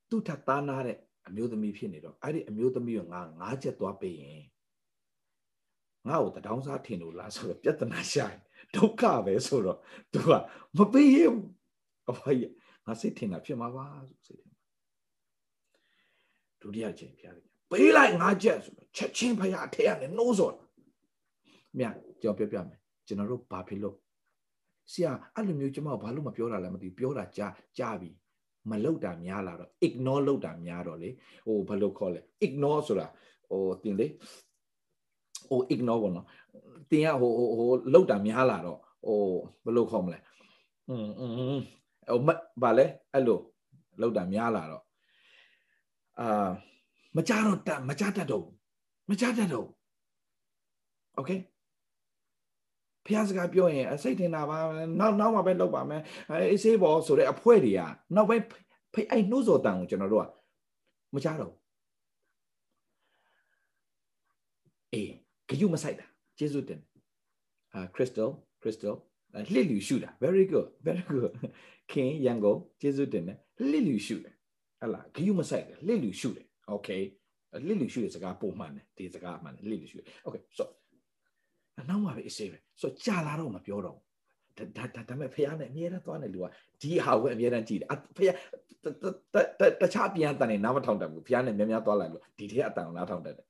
သူ့ထပ်သားနာတဲ့အမျိုးသမီးဖြစ်နေတော့အဲ့ဒီအမျိုးသမီးကိုငါငါးချက်သွားပေးရင်ငါ့ကိုတဒေါင်းစားထင်လို့လားဆိုတော့ပြဿနာရှာဒုက္ခပဲဆိုတော့သူကမပေးရဘူးအဖွားကြီးငါစိတ်ထင်တာဖြစ်မှာပါဆိုစိတ်ထင်ဒုတိယချိန်ဖျားတယ်ပေးလိုက်ငါချက်ဆိုတော့ချက်ချင်းဖျားအထက်ကနေနှိုးစော်မြတ်ကြောင်ပြောပြမယ်ကျွန်တော်တို့ဘာဖြစ်လို့ ဆရာအဲ့လိုမျိုးကျွန်မဘာလို့မပြောတာလဲမသိဘူးပြောတာကြားကြားပြီမလောက်တာများလာတော့ ignore လောက်တာများတော့လေဟိုဘယ်လိုခေါ်လဲ ignore ဆိုတာဟိုတင်လေဟို ignore ပေါ့နော်တင်ကဟိုဟိုဟိုလောက်တာများလာတော့ဟိုဘယ်လိုခေါ်မလဲอืมอืมဟိုဘာလဲအဲ့လိုလောက်တာများလာတော့အာမကြတော့တမကြတတ်တော့မကြတတ်တော့โอเค ဖះစကားပြောရင်အစိတ်ထင်တာပါနောက်နောက်မှပဲလောက်ပါမယ်အေးဆေးပေါ်ဆိုတဲ့အဖွဲတွေကနောက်ပဲဖိအဲ့နှိုးစော်တန်ကိုကျွန်တော်တို့ကမကြတော့အေးဂယုမဆိုင်တာကျေးဇူးတင်အာခရစ်စတယ်ခရစ်စတယ်လှစ်လူရှုတာ very good very good ခင်ရန်ကုန်ကျေးဇူးတင်တယ်လှစ်လူရှုတယ်ဟလာဂယုမဆိုင်တယ်လှစ်လူရှုတယ် okay လှစ်လူရှုတဲ့စကားပုံမှန်တယ်ဒီစကားမှန်တယ်လှစ်လူရှုတယ် okay so နောက်မှပဲအစေးပဲဆိုကြာလာတော့မပြောတော့ဒါဒါဒါပေမဲ့ဖះနဲ့အမြဲတမ်းသွားနေလူကဒီဟာကိုအမြဲတမ်းကြည့်တယ်ဖះတခြားပြန်တန်နေနားမထောင်တတ်ဘူးဖះနဲ့များများသွားလိုက်လို့ဒီထက်အတန်နားထောင်တတ်တယ်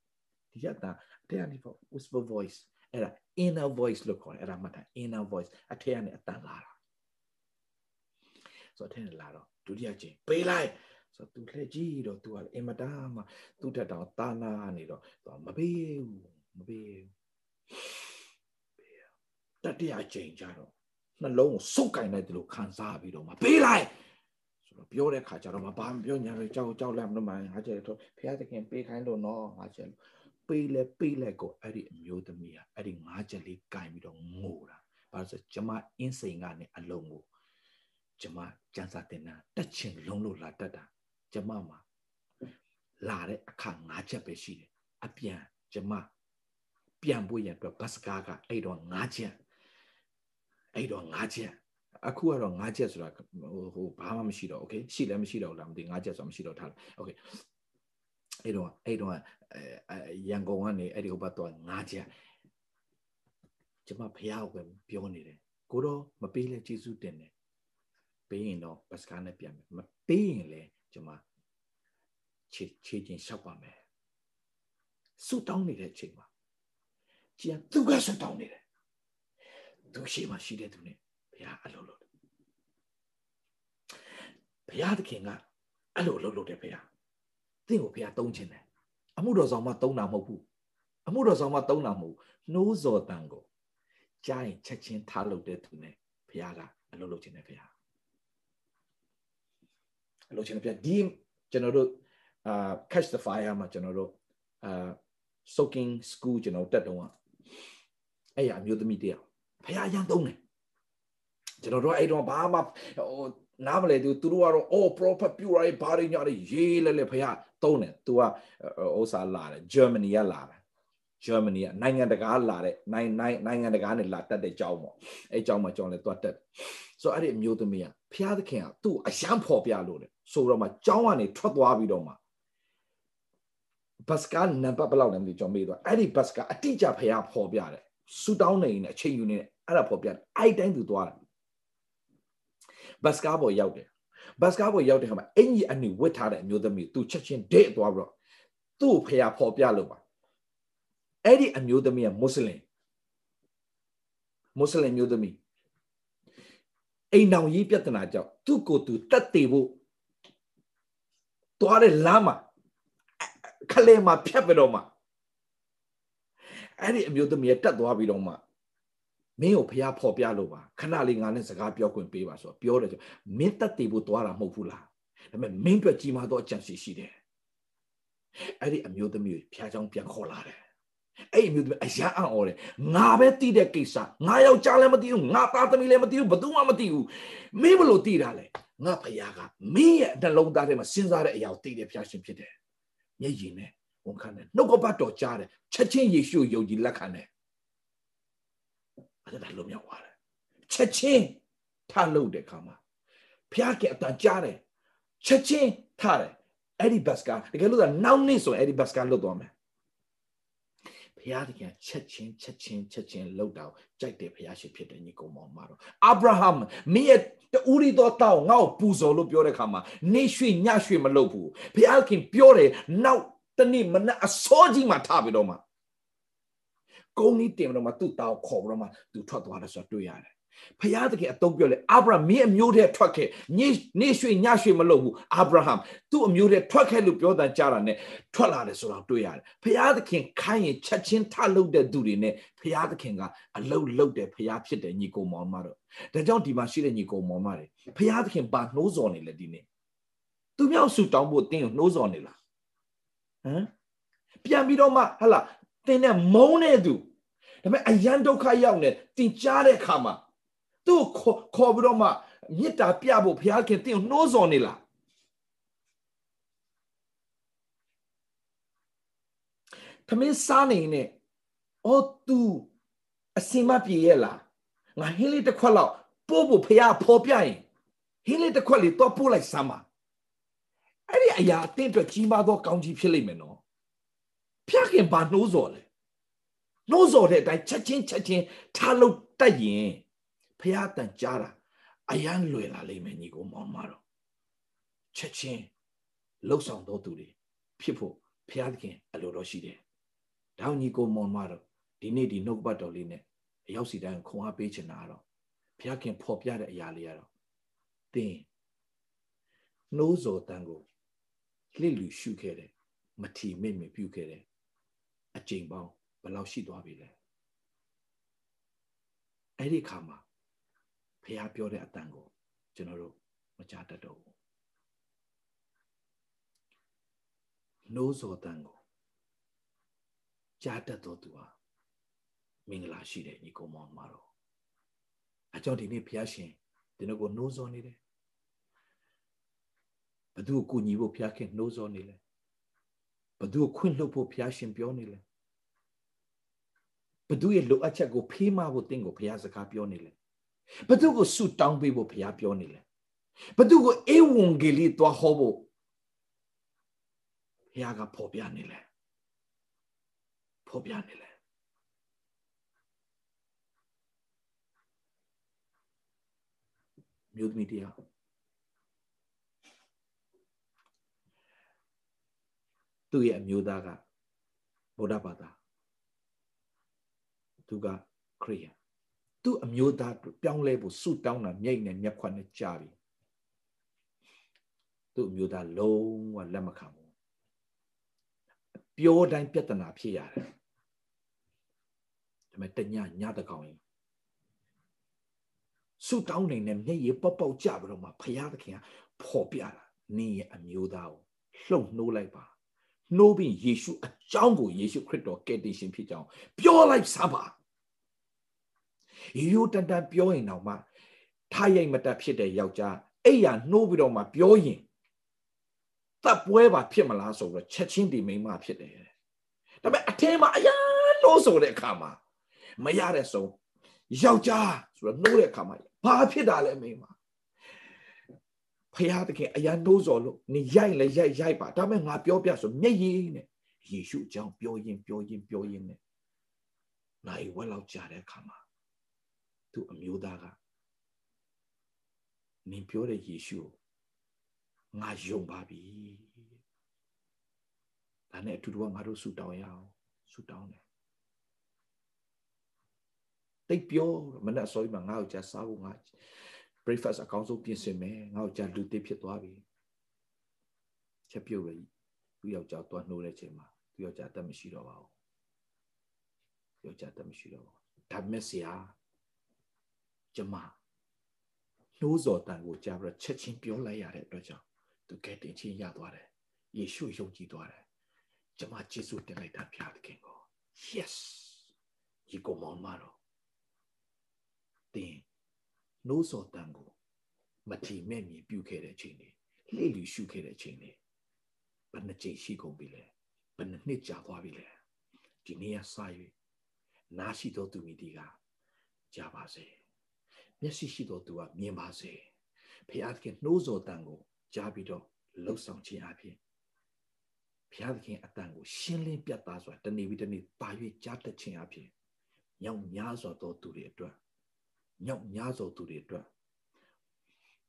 ဒီကအတန်အထက်ကနေပေါ့ whisper voice အဲ့ဒါ inner voice လို့ခေါ်တယ်အဲ့ဒါမှတ်တာ inner voice အထက်ကနေအတန်လာတာဆိုတော့အထက်ကနေလာတော့ဒုတိယကျင်းပေးလိုက်ဆိုတော့သူလှည့်ကြည့်တော့သူကအင်မတန်မှသူ့ထက်တောင်တာနာနေတော့သူမပေးဘူးမပေးဘူး တတိယအချိန်ကျတော့နှလုံးကိုစုပ်ကင်လိုက်တယ်လို့ခံစားပြီးတော့မပေးလိုက်ဆိုတော့ပြောတဲ့ခါကျတော့မဘာမပြောညာလို့ကြောက်ကြောက်လက်မလို့မှငါကျတော့ဖះသခင်ပေးခိုင်းလို့နော်ငါကျပေးလဲပေးလဲကိုအဲ့ဒီအမျိုးသမီးကအဲ့ဒီငါးချက်လေးကင်ပြီးတော့ငိုတာဘာလို့ဆိုကျမအင်းစိန်ကနေအလုံးကိုကျမကျန်းစာတင်တာတက်ချင်လုံးလို့လာတတ်တာကျမမှာလာတဲ့အခါငါးချက်ပဲရှိတယ်အပြန်ကျမပြန်ဖို့ရအတွက်ဘတ်စကားကအဲ့တော့ငါးချက် အဲ့တော့ငါးချက် အခုကတော့၅ချက်ဆိုတာဟိုဟိုဘာမှမရှိတော့โอเคရှိလည်းမရှိတော့လားမသိ၅ချက်ဆိုတာမရှိတော့ထားလားโอเคအဲ့တော့အဲ့တော့အဲရန်ကုန်ကနေအဲ့ဒီဟိုဘက်တော့၅ချက်ကျမဖះကိုပဲပြောနေတယ်ကိုတော့မပေးလဲကျေးဇူးတင်တယ်ပေးရင်တော့ဘတ်စကားနဲ့ပြန်မယ်မပေးရင်လဲကျမချေချေချင်းရှောက်ပါမယ်ဆူတောင်းနေတဲ့အချိန်မှာကျန်သူကဆူတောင်းနေတယ် သူရှိမှရှိတဲ့သူနဲ့ဘုရားအလုပ်လုပ်တယ်ဘုရားသခင်ကအဲ့လိုအလုပ်လုပ်တယ်ဘုရားသင်ကိုဘုရားတုံးခြင်းတယ်အမှုတော်ဆောင်မှတုံးတာမဟုတ်ဘူးအမှုတော်ဆောင်မှတုံးတာမဟုတ်နှိုးစော်တန်ကိုကြားရင်ချက်ချင်းထားလုပ်တဲ့သူနဲ့ဘုရားကအလုပ်လုပ်ခြင်းတယ်ဘုရားအလုပ်ခြင်းတယ်ဘုရားဒီကျွန်တော်တို့အာ catch the fire မှာကျွန်တော်တို့အာ soaking school ကျွန်တော်တက်တော့အဲ့ရအမျိုးသမီးတယော က်ဖះရန်သုံးတယ်ကျွန်တော်တို့အဲ့တော့ဘာမှဟိုနားမလဲသူသူတို့ကတော့ oh prophet ပြူရိုင်းဘာတွေညာတွေရေးလဲလဲဖះသုံးတယ်သူကဥစားလာတယ် Germany ကလာတယ် Germany ကနိုင်ငံတကာလာတဲ့နိုင်နိုင်နိုင်ငံတကာနဲ့လာတက်တဲ့ကျောင်းပေါ့အဲ့ကျောင်းမှာကျောင်းလဲတွတ်တက်ဆိုအဲ့ဒီအမျိုးသမီးကဖះသခင်ကသူ့အယံဖော်ပြလို့တယ်ဆိုတော့မှကျောင်းကနေထွက်သွားပြီးတော့မှဘတ်စကာနံပါတ်ဘယ်လောက်လဲမသိကျွန်တော်မေးသွားအဲ့ဒီဘတ်စကာအတိအကျဖះဖော်ပြတယ် ဆူတောင်းနေနေအချိန်ယူနေအဲ့ဒါဖော်ပြတယ်အဲ့တိုင်းသူသွားတယ်ဘတ်စကားပေါ်ရောက်တယ်ဘတ်စကားပေါ်ရောက်တဲ့ခါမှာအင်ကြီးအနီဝစ်ထားတဲ့အမျိုးသမီးသူချက်ချင်းဒဲ့သွားပြီးတော့သူ့ဖះဖော်ပြလို့ပါအဲ့ဒီအမျိုးသမီးကမွတ်စလင်မွတ်စလင်မျိုးသမီးအိမ်တော်ကြီးပြဿနာကြောင့်သူ့ကိုယ်သူတတ်တည်ဖို့သွားတဲ့လမ်းမှာခလဲမှာဖြတ်ပြီးတော့မှ အဲ့ဒီအမျိုးသမီးတက်သွားပြီးတော့မှမင်းကိုဖះဖော်ပြလို့ပါခဏလေးငါနဲ့စကားပြောခွင့်ပေးပါဆိုတော့ပြောတယ်ဆိုမင်းတက်တည်ဖို့သွားတာမဟုတ်ဘူးလားဒါပေမဲ့မင်းအတွက်ကြီးမားသောအကြံစီရှိတယ်အဲ့ဒီအမျိုးသမီးကိုဖះချောင်းပြန်ခေါ်လာတယ်အဲ့ဒီအမျိုးသမီးအရန်အံ့ဩတယ်ငါပဲတည်တဲ့ကိစ္စငါယောက်ျားလည်းမသိဘူးငါသားသမီးလည်းမသိဘူးဘယ်သူမှမသိဘူးမင်းဘလို့တည်တာလဲငါဖះကမင်းရဲ့နှလုံးသားထဲမှာစဉ်းစားတဲ့အရာကိုတည်တယ်ဖះရှင်ဖြစ်တယ်မျက်ရည်နဲ့ ဝန်ခံတယ်နှုတ်ကပတ်တော်ကြားတယ်ချက်ချင်းယေရှုယုံကြည်လက်ခံတယ်အဲ့ဒါလုံးမြောက်သွားတယ်ချက်ချင်းထားလို့တဲ့ခါမှာဖျားကအတန်ကြားတယ်ချက်ချင်းထားတယ်အဲ့ဒီဘတ်စကာတကယ်လို့နောက်နေ့ဆိုအဲ့ဒီဘတ်စကာလွတ်သွားမယ်ဘုရားတခင်ချက်ချင်းချက်ချင်းချက်ချင်းလှုပ်တော့ကြိုက်တယ်ဘုရားရှိဖြစ်တယ်ညီကောင်မောင်မတော်အာဗြဟံမင်းရဲ့တူရီတော်တောင်းငါ့ကိုပူဇော်လို့ပြောတဲ့ခါမှာနေရွှေညရွှေမလုပ်ဘူးဘုရားခင်ပြောတယ်နောက် တနေ့မနက်အစောကြီးမှထပြီးတော့မှကုန်းကြီးတင်ပြီးတော့မှသူ့တောင်းခေါ်ပြီးတော့မှသူထွက်သွားတယ်ဆိုတော့တွေ့ရတယ်ဖယားတကယ်အတုံးပြောလေအာဗြဟံမင်းအမျိုးတည်းထွက်ခဲ့ညနေရွှေညရွှေမလုပ်ဘူးအာဗြဟံသူ့အမျိုးတည်းထွက်ခဲ့လို့ပြောတာကြားတာ ਨੇ ထွက်လာတယ်ဆိုတော့တွေ့ရတယ်ဖယားသခင်ခိုင်းရင်ချက်ချင်းထလုပ်တဲ့သူတွေ ਨੇ ဖယားသခင်ကအလုတ်လုတ်တယ်ဖယားဖြစ်တယ်ညီကိုမောင်မတို့ဒါကြောင့်ဒီမှာရှိတဲ့ညီကိုမောင်မတွေဖယားသခင်ပါနှိုးစော်နေလေဒီနေ့သူမြောက်ဆူတောင်းဖို့တင်းကိုနှိုးစော်နေလား ဟမ်ပြန်ပြီးတော့မှဟလာတင်းနဲ့မုန်းတဲ့သူဒါပေမဲ့အယံဒုက္ခရောက်နေတင်ကြားတဲ့အခါမှာသူ့ခေါ်ပြီးတော့မှမေတ္တာပြဖို့ဘုရားခင်တင်းကိုနှိုးဆော်နေလားသမင်းစားနေနဲ့အော်သူအစင်မပြေရဲ့လားငါဟင်းလေးတစ်ခွက်လောက်ပို့ဖို့ဖះဖော်ပြရင်ဟင်းလေးတစ်ခွက်လေးတော့ပို့လိုက်စမ်းပါ အဲ့ဒီအရာအတင်းအတွက်ကြီးမားသောကောင်းကြီးဖြစ်လိမ့်မယ်နော်ဖျက်ခင်ဘာနှိုးစော်လဲနှိုးစော်တဲ့အတိုင်းချက်ချင်းချက်ချင်းထားလို့တက်ရင်ဖះတန်ကြားတာအယံလွယ်လာလိမ့်မယ်ညီကိုမောင်မတော်ချက်ချင်းလှုပ်ဆောင်တော်သူတွေဖြစ်ဖို့ဖះသခင်အလိုတော်ရှိတယ်။ဒါညီကိုမောင်မတော်ဒီနေ့ဒီနှုတ်ပတ်တော်လေးနဲ့အရောက်စီတိုင်းခွန်အားပေးချင်တာတော့ဖះခင်ဖော်ပြတဲ့အရာလေးကတော့သင်နှိုးစော်တန်ကို လှစ်လူရှုခဲ့တယ်မထီမိမပြုခဲ့တယ်အကျိန်ပေါင်းဘယ်လောက်ရှိသွားပြီလဲအဲ့ဒီခါမှာဖះပြောတဲ့အတန်ကိုကျွန်တော်တို့မကြားတတ်တော့ဘူးနှိုးစော်တန်ကိုကြားတတ်တော်သူဟာမင်္ဂလာရှိတဲ့ညီကောင်မောင်မတော်အကြောင်းဒီနေ့ဖះရှင်ဒီနေ့ကိုနှိုးစော်နေတယ်ဘ သူကိုကူညီဖို့ဖះခင်နှိုးစော်နေလဲဘသူကိုခွင့်လှုပ်ဖို့ဖះရှင်ပြောနေလဲဘသူရဲ့လိုအပ်ချက်ကိုဖေးမဖို့တင်းကိုဘုရားစကားပြောနေလဲဘသူကိုဆုတောင်းပေးဖို့ဘုရားပြောနေလဲဘသူကိုအေဝံဂေလိသွားဟောဖို့ဘုရားကဖော်ပြနေလဲဖော်ပြနေလဲမြို့သမီးတရား သူ့ရဲ့အမျိုးသားကဗုဒ္ဓဘာသာသူကခရိယန်သူ့အမျိုးသားပြောင်းလဲဖို့ဆုတောင်းတာမြိတ်နဲ့မျက်ခွက်နဲ့ကြားပြီသူ့အမျိုးသားလုံးဝလက်မခံဘူးပြောတိုင်းပြဿနာဖြစ်ရတယ်ဒါပေမဲ့တညညတကောင်ရင်ဆုတောင်းနေတဲ့မျက်ရည်ပေါက်ပေါက်ကြပြီးတော့မှဖရာသခင်ကဖော်ပြတာနင်းရဲ့အမျိုးသားကိုလှုပ်နှိုးလိုက်ပါ နှိုးပြီးယေရှုအကြောင်းကိုယေရှုခရစ်တော်ကယ်တင်ရှင်ဖြစ်ကြောင်းပြောလိုက်စမ်းပါရိုးတန်တန်ပြောရင်တော့မှထားရိုက်မတက်ဖြစ်တဲ့ယောက်ျားအဲ့ရနှိုးပြီးတော့မှပြောရင်တပ်ပွဲပါဖြစ်မလားဆိုတော့ချက်ချင်းဒီမိန်းမဖြစ်တယ်ဒါပေမဲ့အထင်းမှာအရာလို့ဆိုတဲ့အခါမှာမရတဲ့ဆုံးယောက်ျားဆိုတော့နှိုးတဲ့အခါမှာဘာဖြစ်တာလဲမိန်းမ ဖယားတခင်အရာနှိုးစော်လို့နေရိုက်လဲရိုက်ရိုက်ပါဒါပေမဲ့ငါပြောပြဆိုမျက်ရည်နဲ့ယေရှုအကြောင်းပြောရင်ပြောရင်ပြောရင်နဲ့နိုင်ဝက်လောက်ကြာတဲ့အခါမှာသူ့အမျိုးသားကနင်ပြောတဲ့ယေရှုငါယုံပါပြီဒါနဲ့အတူတူကငါတို့ဆူတောင်းရအောင်ဆူတောင်းတယ်တိတ်ပြောမနဲ့အစောကြီးမှာငါ့ကိုကြာစားဖို့ငါ breakfast အကောင်းဆုံးပြင်ဆင်မယ်ငါ့ကိုကြာလူတစ်ဖြစ်သွားပြီချက်ပြုတ်ရသူ့ယောက်ျားသွားနှိုးတဲ့ချိန်မှာသူ့ယောက်ျားတက်မရှိတော့ပါဘူးယောက်ျားတက်မရှိတော့ပါဘူးဒါမဲ့ဆရာကျမနှိုးစော်တန်ကိုကြားပြီးချက်ချင်းပြောလိုက်ရတဲ့အတွက်ကြောင့်သူကဲတင်ချင်းရသွားတယ်ယေရှုယုံကြည်သွားတယ်ကျမယေရှုတင်လိုက်တာဖျားသခင်ကို yes ဒီကောမောင်မတော်တင် နှိုးစော်တန်ကိုမထီမဲ့မြင်ပြုခဲ့တဲ့ချိန်လေးလှည့်လူရှုခဲ့တဲ့ချိန်လေးဘယ်နှကြိမ်ရှိကုန်ပြီလဲဘယ်နှနှစ်ကြာသွားပြီလဲဒီနေ့ကစ၍နားရှိသောသူမိတီကကြားပါစေမျက်စိရှိသောသူကမြင်ပါစေဖခင်သခင်နှိုးစော်တန်ကိုကြားပြီးတော့လှုပ်ဆောင်ခြင်းအပြင်ဘုရားသခင်အတန်ကိုရှင်းလင်းပြတ်သားစွာတနေ့ပြီးတနေ့ပါ၍ကြားတတ်ခြင်းအပြင်ညောင်များစွာသောသူတွေအတွက် ညောင်များစွာသူတွေအတွက်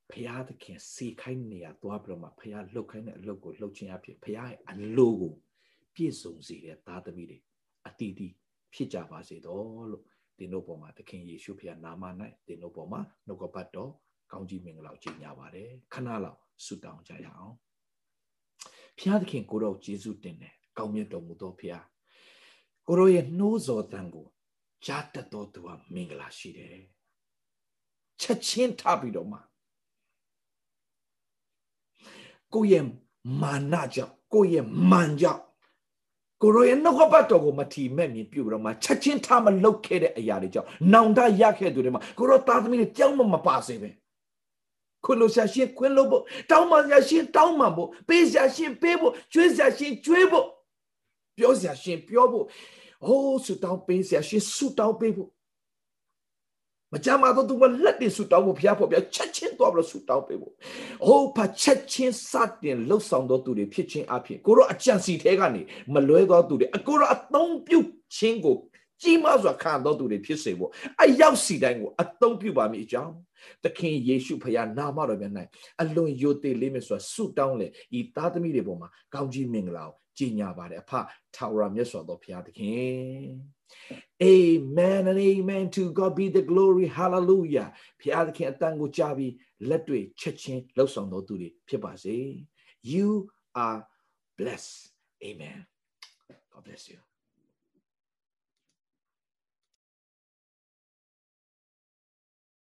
ဘုရားသခင်စေခိုင်းနေရသွားပြီးတော့မှဘုရားလှုပ်ခိုင်းတဲ့အလုပ်ကိုလှုပ်ခြင်းအပြင်ဘုရားရဲ့အလိုကိုပြည့်စုံစေတဲ့သားသမီးတွေအတီးတီးဖြစ်ကြပါစေတော့လို့သင်တို့ပေါ်မှာသခင်ယေရှုဖခင်နာမ၌သင်တို့ပေါ်မှာနှုတ်ကပတ်တော်ကောင်းကြီးမင်္ဂလာကြီးညာပါတယ်ခဏလောက်ဆုတောင်းကြရအောင်ဖခင်သခင်ကိုတော့ယေရှုတင်တယ်ကောင်းမြတ်တော်မူသောဖခင်ကိုရောရဲ့နှိုးစော်တန်ကိုကြားတတ်တော်သူဟာမင်္ဂလာရှိတယ် ချက်ချင်းထပြီးတော့မှကိုယ့်ရဲ့မာနကြောင့်ကိုယ့်ရဲ့မန်ကြောင့်ကိုရောရဲ့နှုတ်ကပတ်တော်ကိုမထီမဲ့မြင်ပြုပြီးတော့မှချက်ချင်းထားမလုတ်ခဲ့တဲ့အရာတွေကြောင့်နောင်တရခဲ့သူတွေမှာကိုရောသားသမီးတွေကြောက်မမပါစေပဲခွလို့ရှာရှင်ခွလို့ဖို့တောင်းမှရှာရှင်တောင်းမှဖို့ပေးရှာရှင်ပေးဖို့ကျွေးရှာရှင်ကျွေးဖို့ပြောရှာရှင်ပြောဖို့အိုးဆူတောင်းပေးရှာရှင်ဆူတောင်းပေးဖို့ မကြမ်းပါတော့သူမလက်တွေဆူတောင်းဖို့ဖျားဖို့ပြချက်ချင်းသွားပြီးဆူတောင်းပေးဖို့ဟိုဖာချက်ချင်းစတင်လှုပ်ဆောင်တော့သူတွေဖြစ်ချင်းအဖြစ်ကိုရောအကြံစီထဲကနေမလွဲတော့သူတွေအကိုရောအသုံးပြုခြင်းကိုကြီးမားစွာခံတော်သူတွေဖြစ်စေဖို့အရောက်စီတိုင်းကိုအသုံးပြုပါမည်အကြောင်းသခင်ယေရှုဖခင်နာမတော်မြတ်၌အလွန်ယိုသေးလေးမြစွာဆုတောင်းလေဤသားသမီးတွေပေါ်မှာကောင်းကြီးမင်္ဂလာကိုကြီးညာပါတယ်အဖထာဝရမြတ်စွာသောဘုရားသခင် Amen and amen to God be the glory hallelujah ဘုရားသခင်အတန်ကိုကြားပြီးလက်တွေချက်ချင်းလှုပ်ဆောင်တော်သူတွေဖြစ်ပါစေ You are blessed amen God bless you